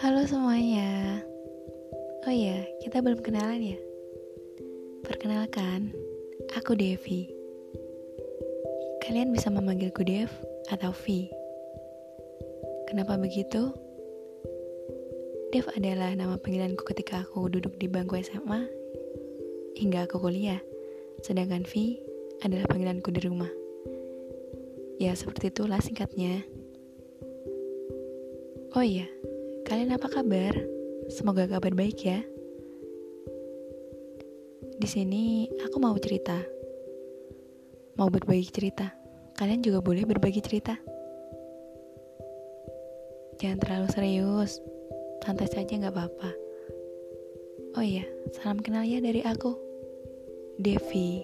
Halo semuanya. Oh iya, kita belum kenalan ya? Perkenalkan, aku Devi. Kalian bisa memanggilku Dev atau V. Kenapa begitu? Dev adalah nama panggilanku ketika aku duduk di bangku SMA hingga aku kuliah. Sedangkan V adalah panggilanku di rumah. Ya, seperti itulah singkatnya. Oh iya, kalian apa kabar? Semoga kabar baik ya. Di sini aku mau cerita. Mau berbagi cerita. Kalian juga boleh berbagi cerita. Jangan terlalu serius. Santai saja nggak apa-apa. Oh iya, salam kenal ya dari aku. Devi.